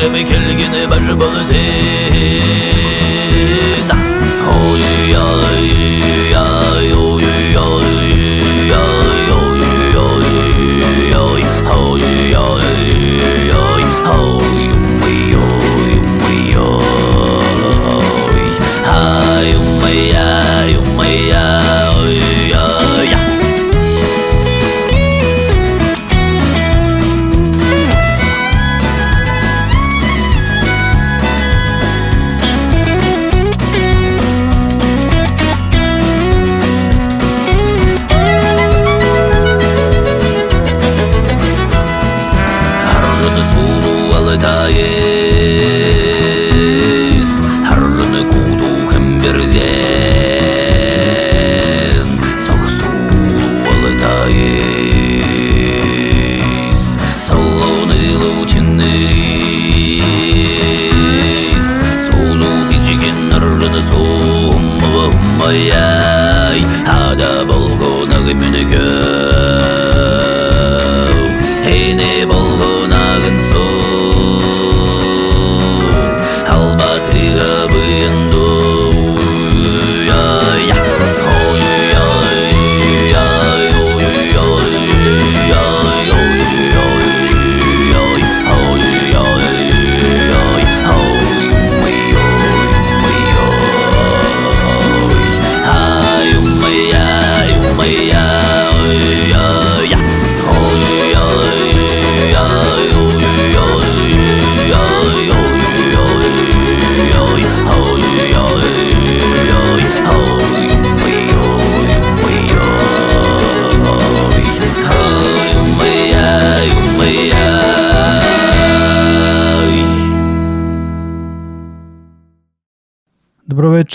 Kirimi kelgini berbalızı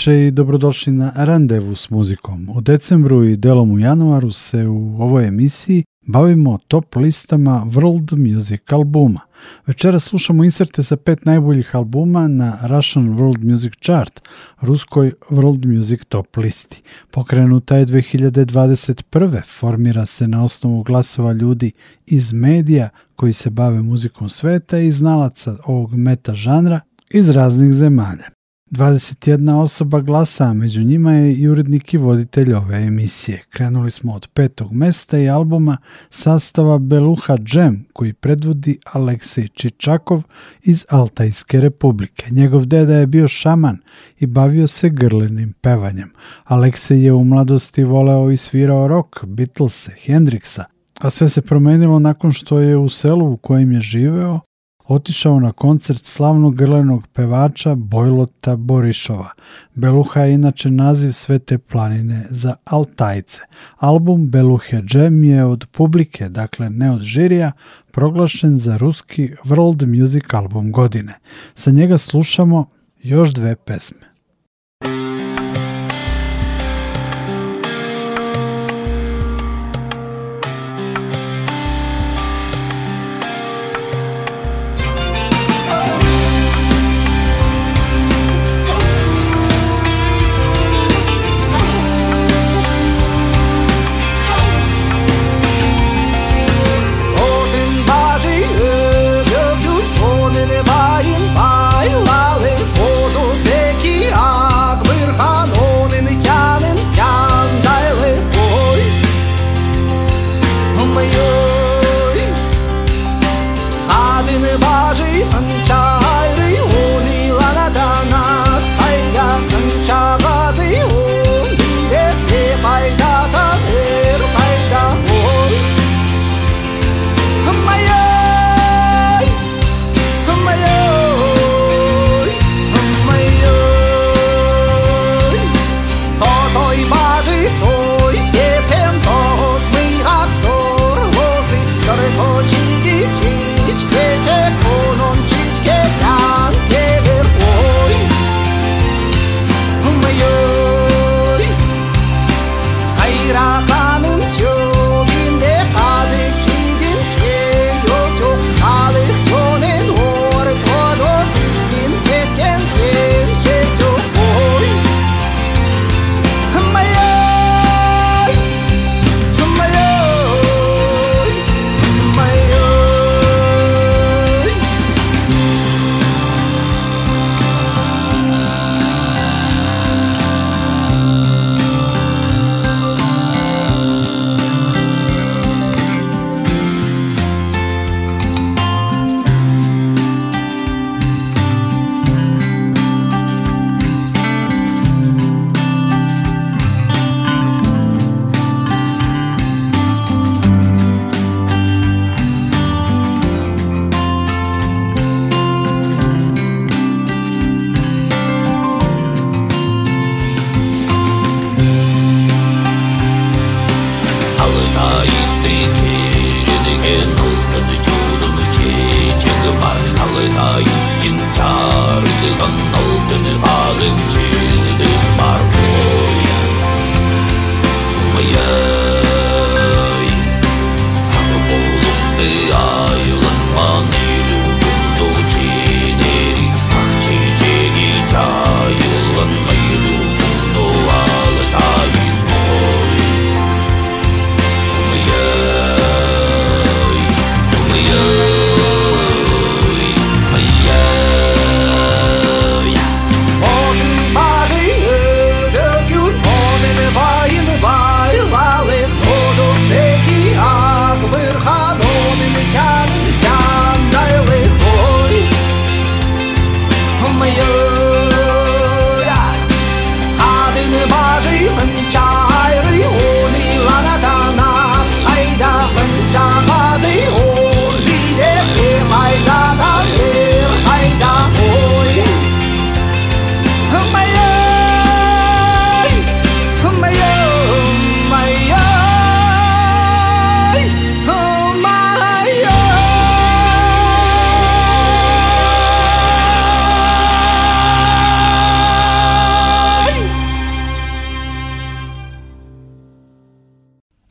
veče i dobrodošli na Randevu s muzikom. U decembru i delom u januaru se u ovoj emisiji bavimo top listama World Music albuma. Večera slušamo inserte sa pet najboljih albuma na Russian World Music Chart, ruskoj World Music top listi. Pokrenuta je 2021. formira se na osnovu glasova ljudi iz medija koji se bave muzikom sveta i znalaca ovog meta žanra iz raznih zemalja. 21 osoba glasa, među njima je i urednik i voditelj ove emisije. Krenuli smo od petog mesta i albuma sastava Beluha Džem, koji predvodi Aleksej Čičakov iz Altajske republike. Njegov deda je bio šaman i bavio se grlenim pevanjem. Aleksej je u mladosti voleo i svirao rock, Beatles, Hendrixa, a sve se promenilo nakon što je u selu u kojem je živeo otišao na koncert slavnog grlenog pevača Bojlota Borišova. Beluha je inače naziv sve te planine za Altajce. Album Beluhe Džem je od publike, dakle ne od žirija, proglašen za ruski World Music album godine. Sa njega slušamo još dve pesme.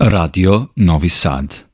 Radio Novi Sad.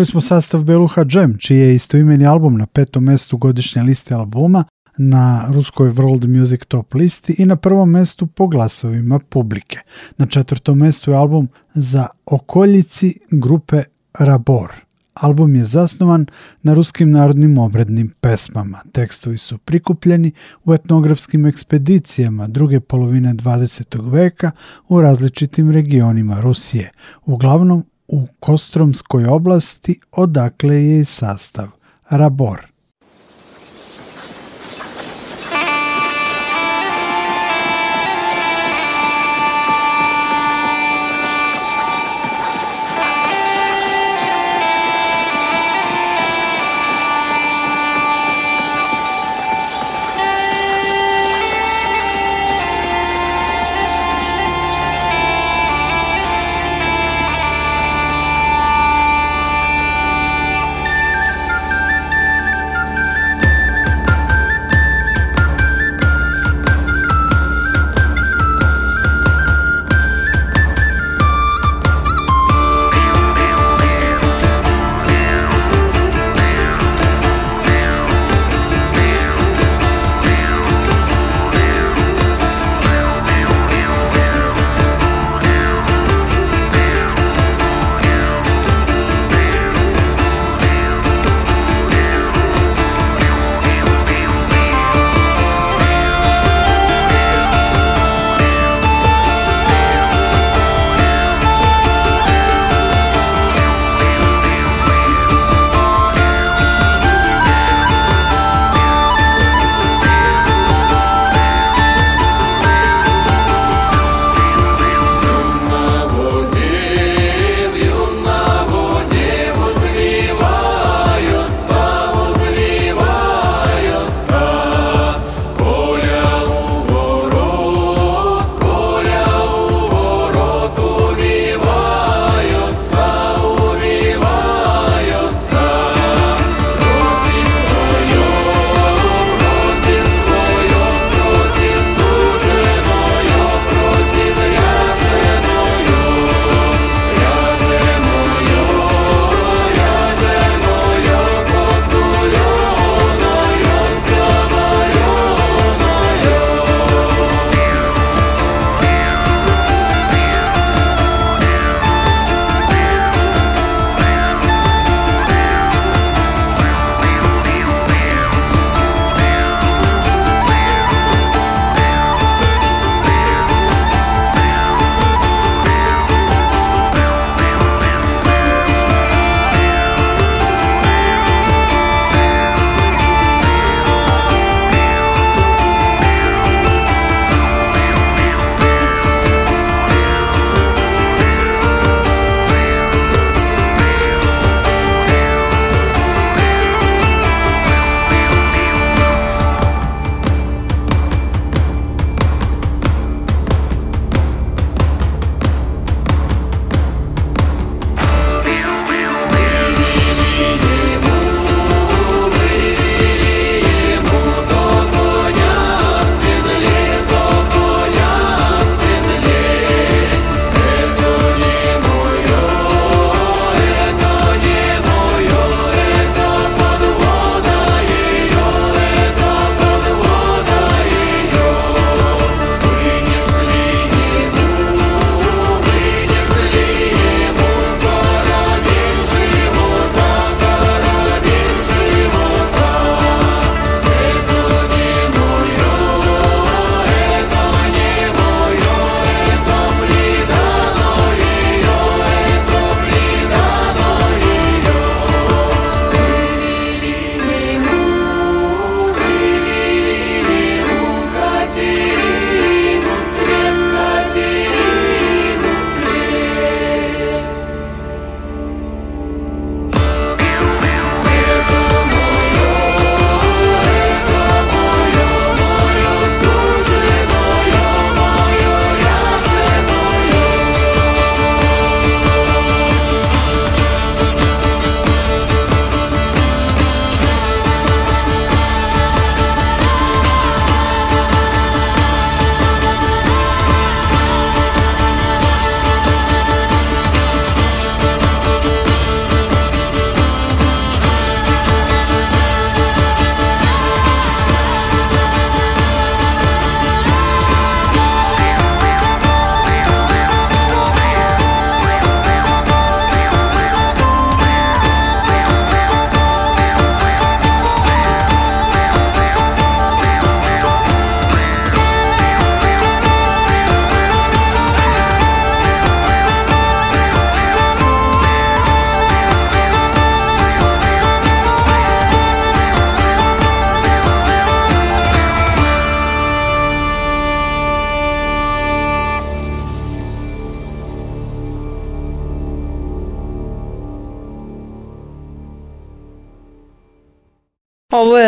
Čuli smo sastav Beluha Jam, čiji je istoimeni album na petom mestu godišnje liste albuma, na ruskoj World Music Top listi i na prvom mestu po glasovima publike. Na četvrtom mestu je album za okoljici grupe Rabor. Album je zasnovan na ruskim narodnim obrednim pesmama. Tekstovi su prikupljeni u etnografskim ekspedicijama druge polovine 20. veka u različitim regionima Rusije, uglavnom u Kostromskoj oblasti odakle je sastav Rabor.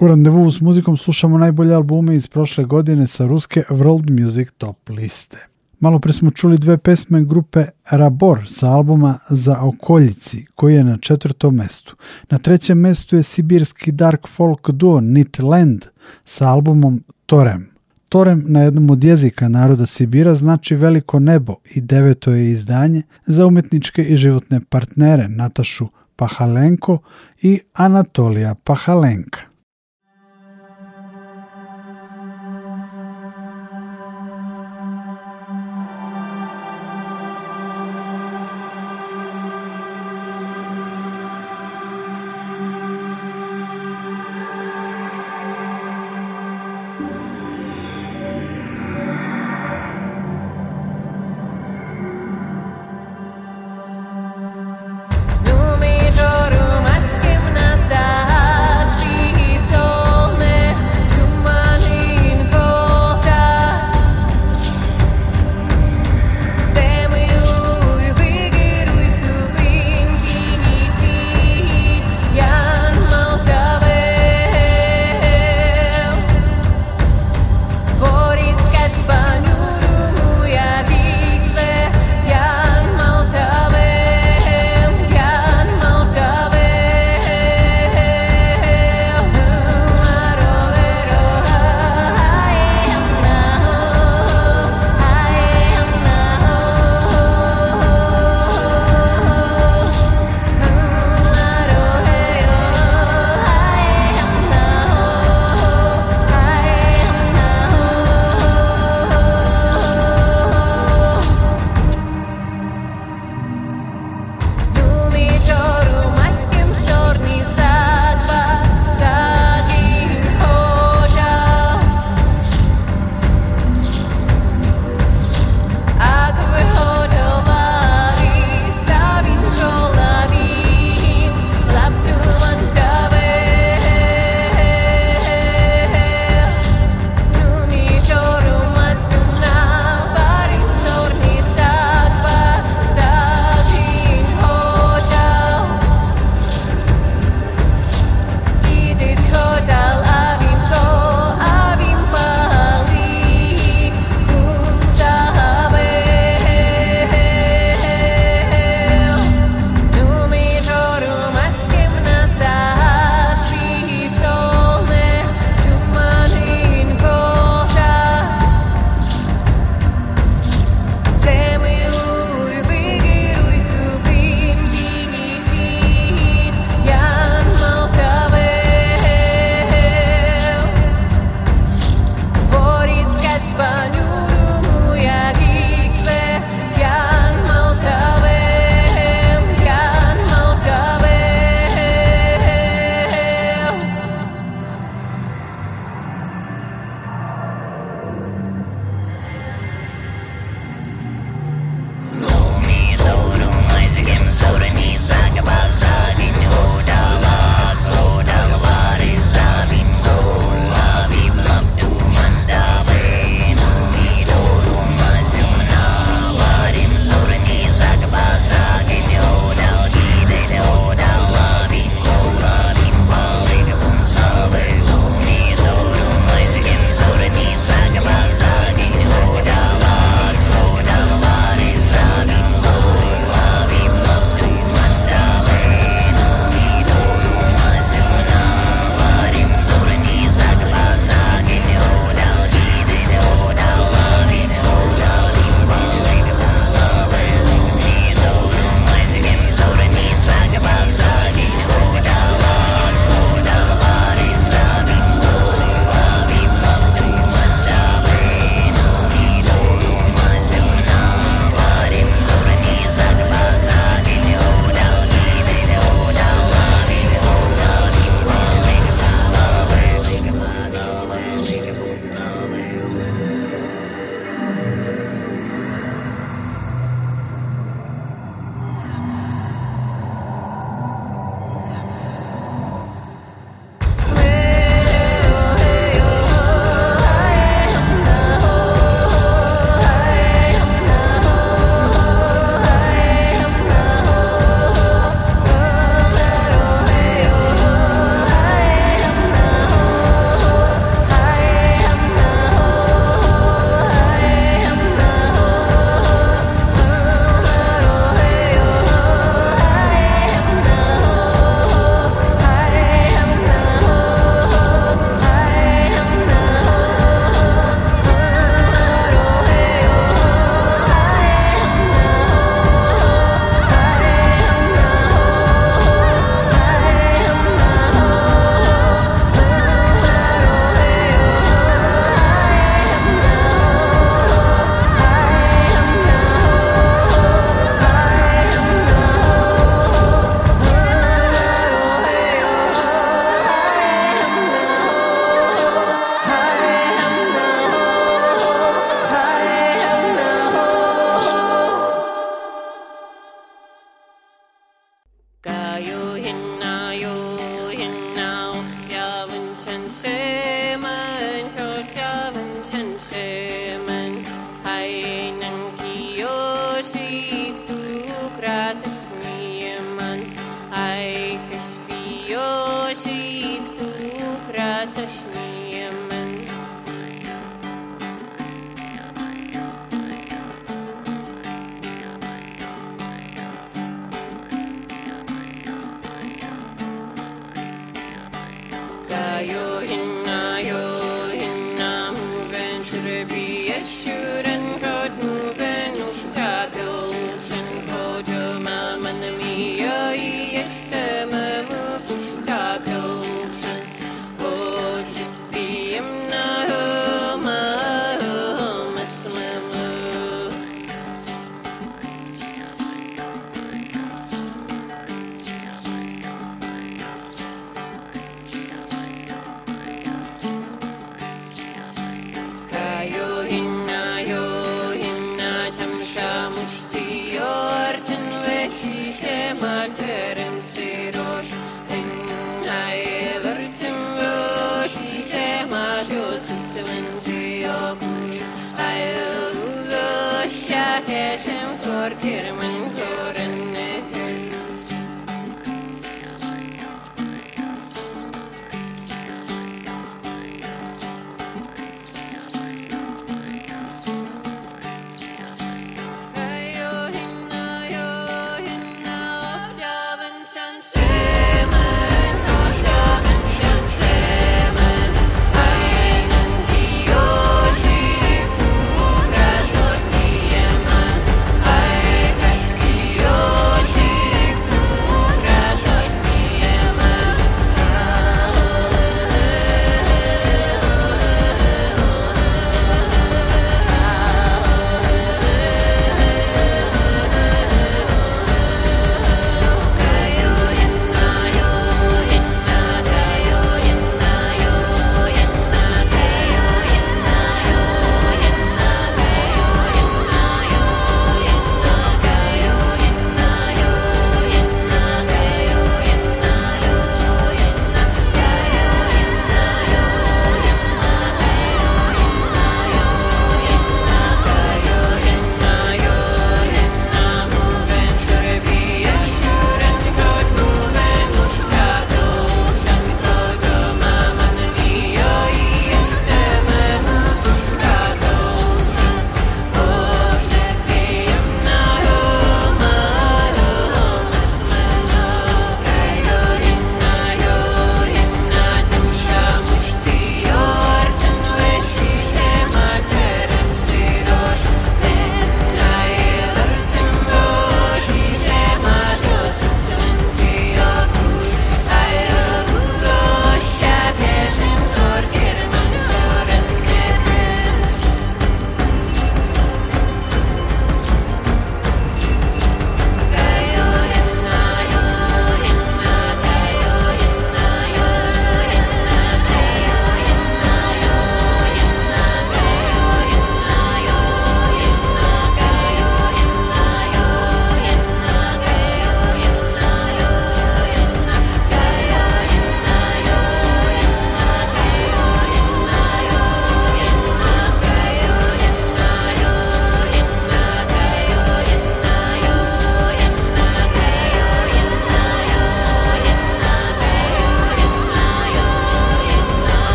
U randevu s muzikom slušamo najbolje albume iz prošle godine sa ruske World Music Top liste. Malo pre smo čuli dve pesme grupe Rabor sa albuma Za okoljici, koji je na četvrtom mestu. Na trećem mestu je sibirski dark folk duo Nitland sa albumom Torem. Torem na jednom od jezika naroda Sibira znači veliko nebo i deveto je izdanje za umetničke i životne partnere Natašu Pahalenko i Anatolija Pahalenka.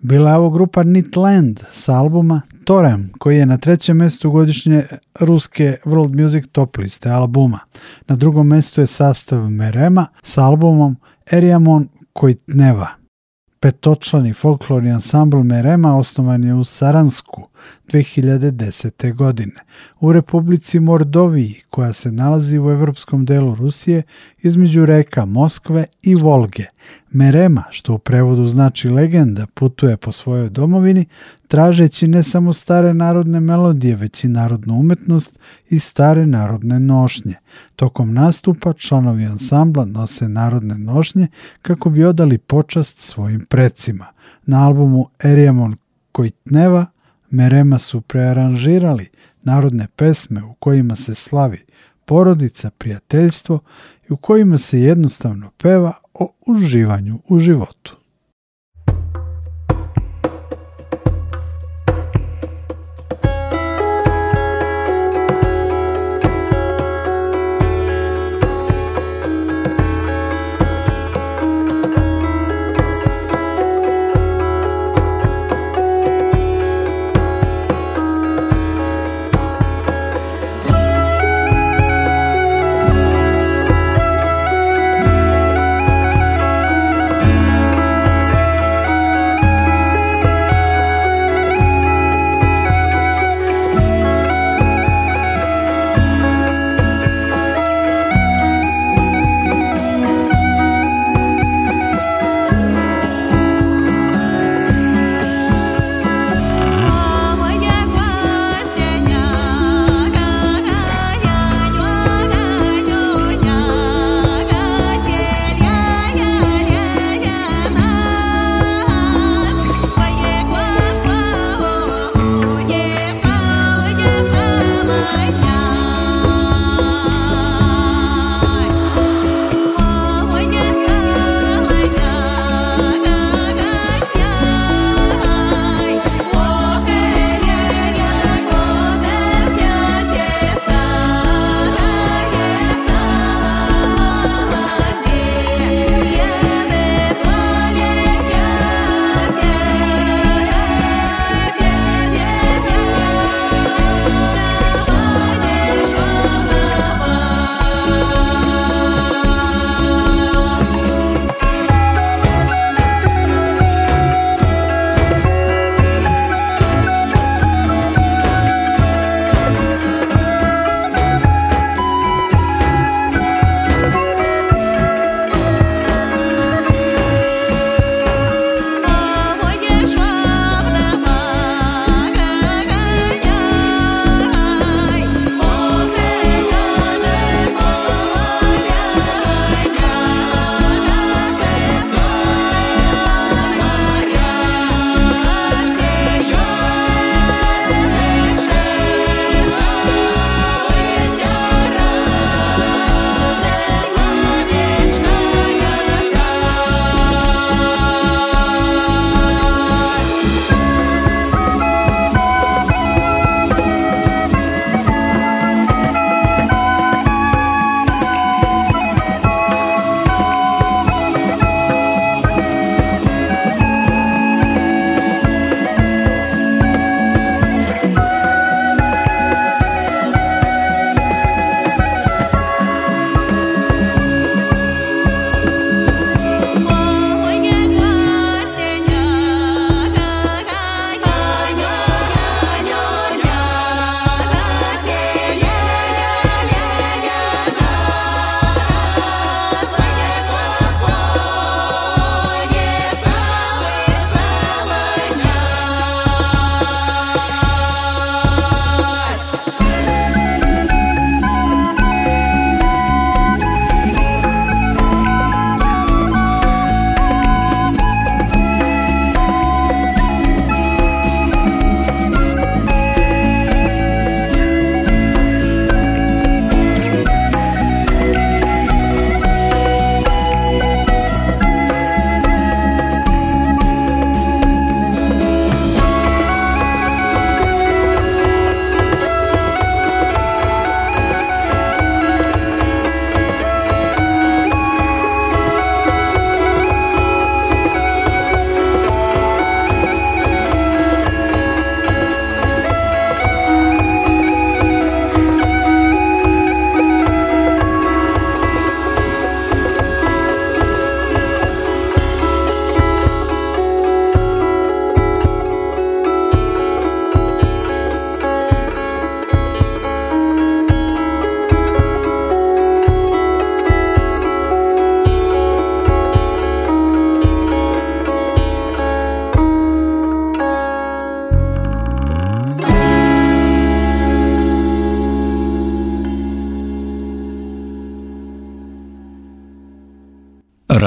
Bila je ovo grupa Nitland sa albuma Torem, koji je na trećem mestu godišnje ruske World Music Top liste albuma. Na drugom mestu je sastav Merema sa albumom Eriamon koji tneva petočlani folklorni ansambl Merema osnovan je u Saransku 2010. godine u Republici Mordoviji koja se nalazi u evropskom delu Rusije između reka Moskve i Volge. Merema, što u prevodu znači legenda, putuje po svojoj domovini tražeći ne samo stare narodne melodije, već i narodnu umetnost i stare narodne nošnje. Tokom nastupa članovi ansambla nose narodne nošnje kako bi odali počast svojim precima. Na albumu Eriamon Kojtneva Merema su prearanžirali narodne pesme u kojima se slavi porodica, prijateljstvo i u kojima se jednostavno peva o uživanju u životu.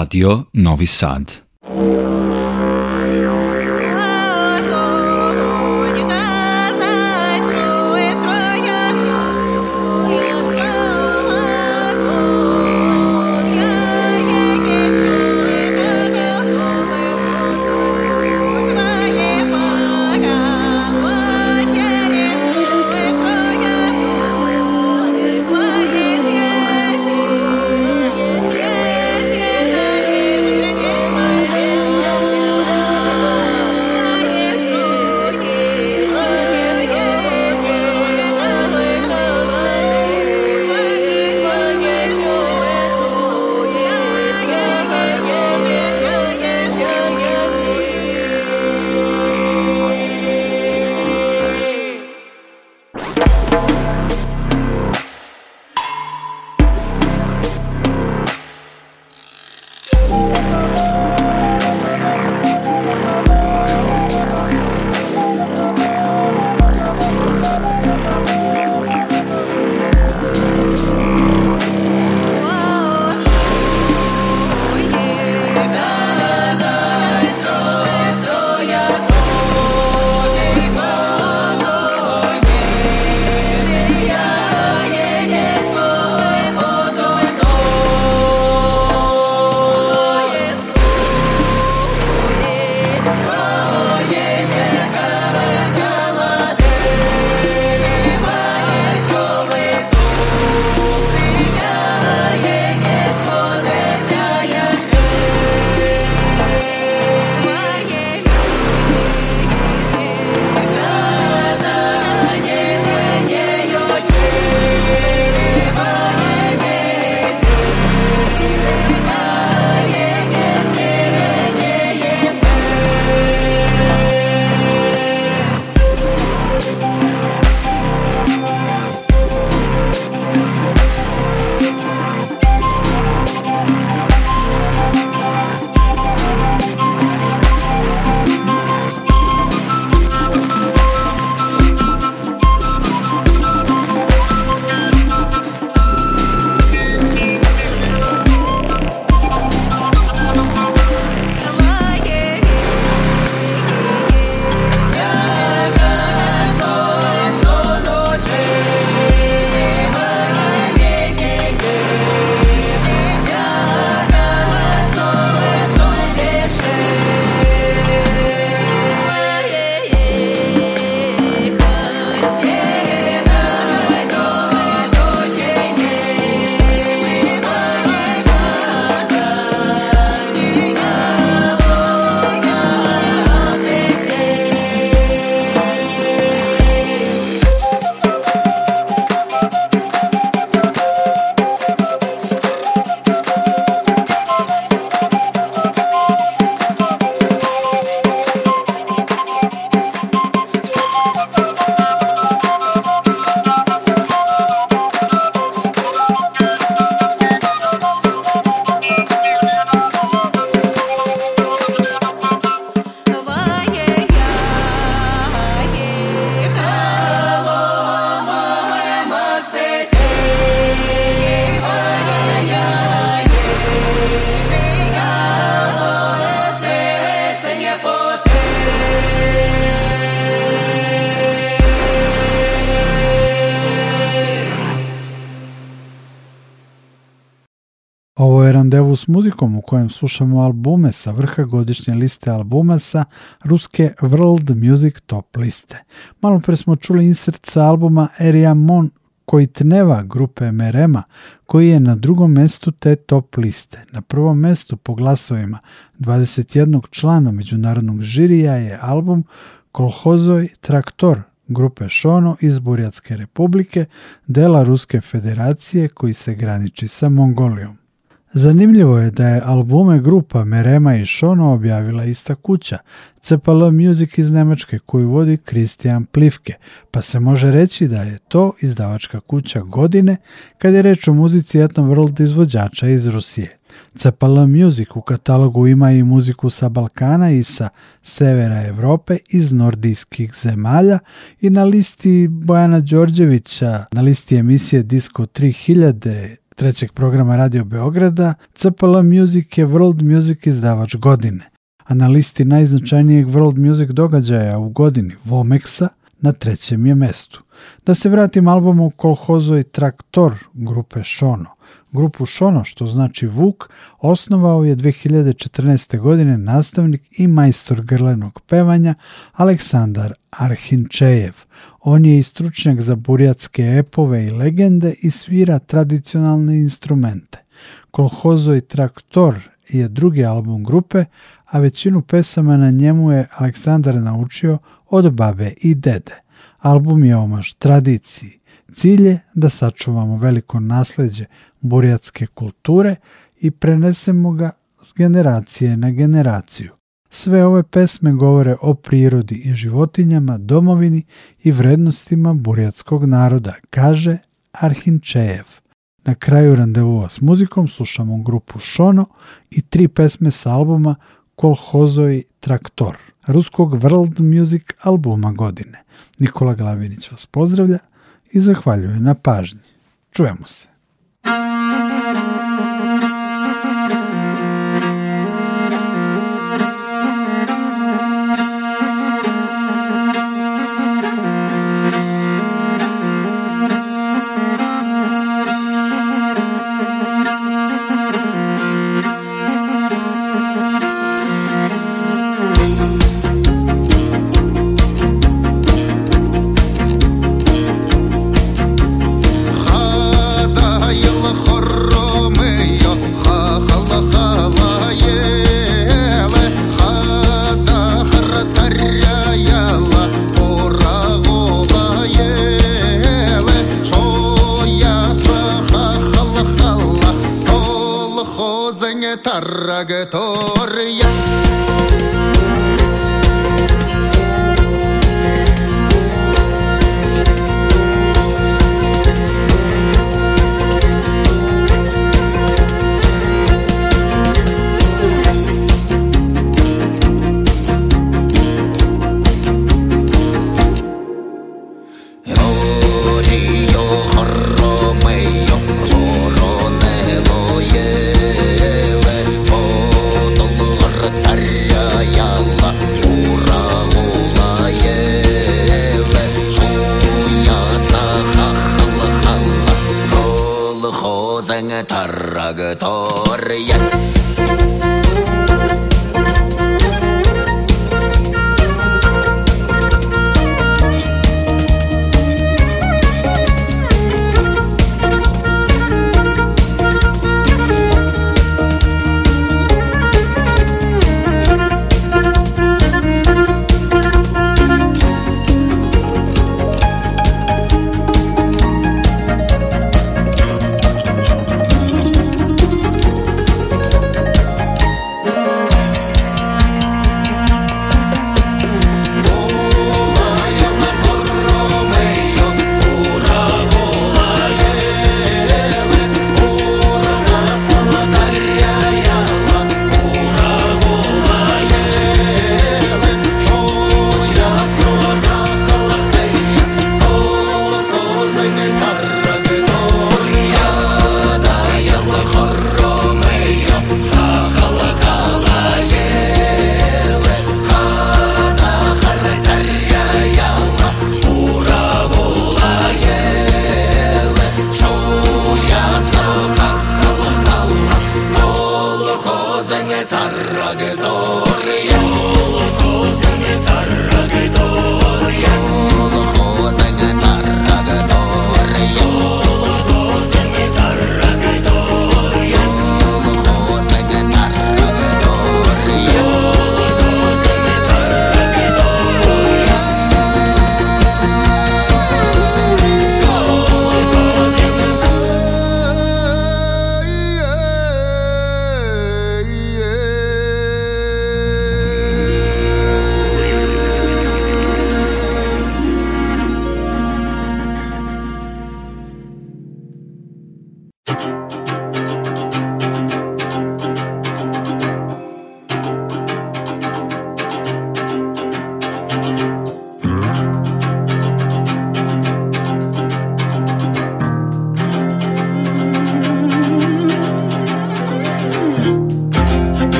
Radio Novi Sad. slušamo albume sa vrha godišnje liste albuma sa ruske World Music Top liste. Malo pre smo čuli insert sa albuma Area Mon koji tneva grupe Merema, koji je na drugom mestu te top liste. Na prvom mestu po glasovima 21 člana međunarodnog žirija je album Kolhozoj Traktor grupe Šono iz Burjatske republike, dela Ruske federacije koji se graniči sa Mongolijom. Zanimljivo je da je albume grupa Merema i Shono objavila ista kuća, CPL Music iz Nemačke koju vodi Kristijan Plivke, pa se može reći da je to izdavačka kuća godine kad je reč o muzici etno world izvođača iz Rusije. CPL Music u katalogu ima i muziku sa Balkana i sa severa Europe iz nordijskih zemalja i na listi Bojana Đorđevića, na listi emisije Disco 3000 trećeg programa Radio Beograda, CPL Music je World Music izdavač godine, a na listi najznačajnijeg World Music događaja u godini Vomexa na trećem je mestu. Da se vratim albumu Kolhozoj Traktor grupe Šono, Grupu Šono, što znači Vuk, osnovao je 2014. godine nastavnik i majstor grlenog pevanja Aleksandar Arhinčejev. On je i stručnjak za burjatske epove i legende i svira tradicionalne instrumente. Kolhozo i Traktor je drugi album grupe, a većinu pesama na njemu je Aleksandar naučio od babe i dede. Album je omaž tradiciji. Cilj je da sačuvamo veliko nasleđe burjatske kulture i prenesemo ga s generacije na generaciju. Sve ove pesme govore o prirodi i životinjama, domovini i vrednostima burjatskog naroda, kaže Arhinčejev. Na kraju randevuva s muzikom slušamo grupu Šono i tri pesme s albuma Kolhozoj Traktor, ruskog world music albuma godine. Nikola Glavinić vas pozdravlja i zahvaljuje na pažnji. Čujemo se! Thank you.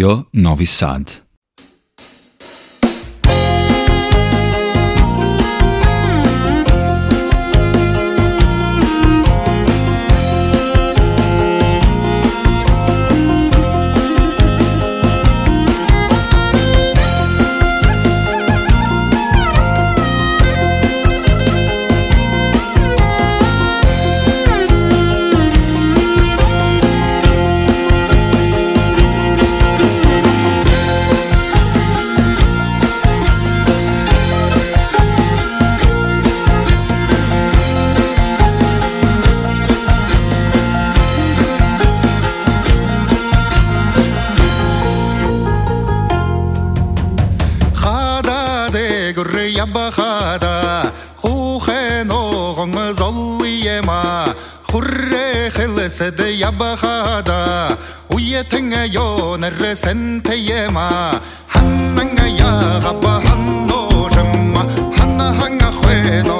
Radio Novi Sad. ябахада хухен оғыңыз олиема хурре хылсыды ябахада уетіңе йоныры сентеема ханнаңа яғаба ханножыма ханна ханга хуено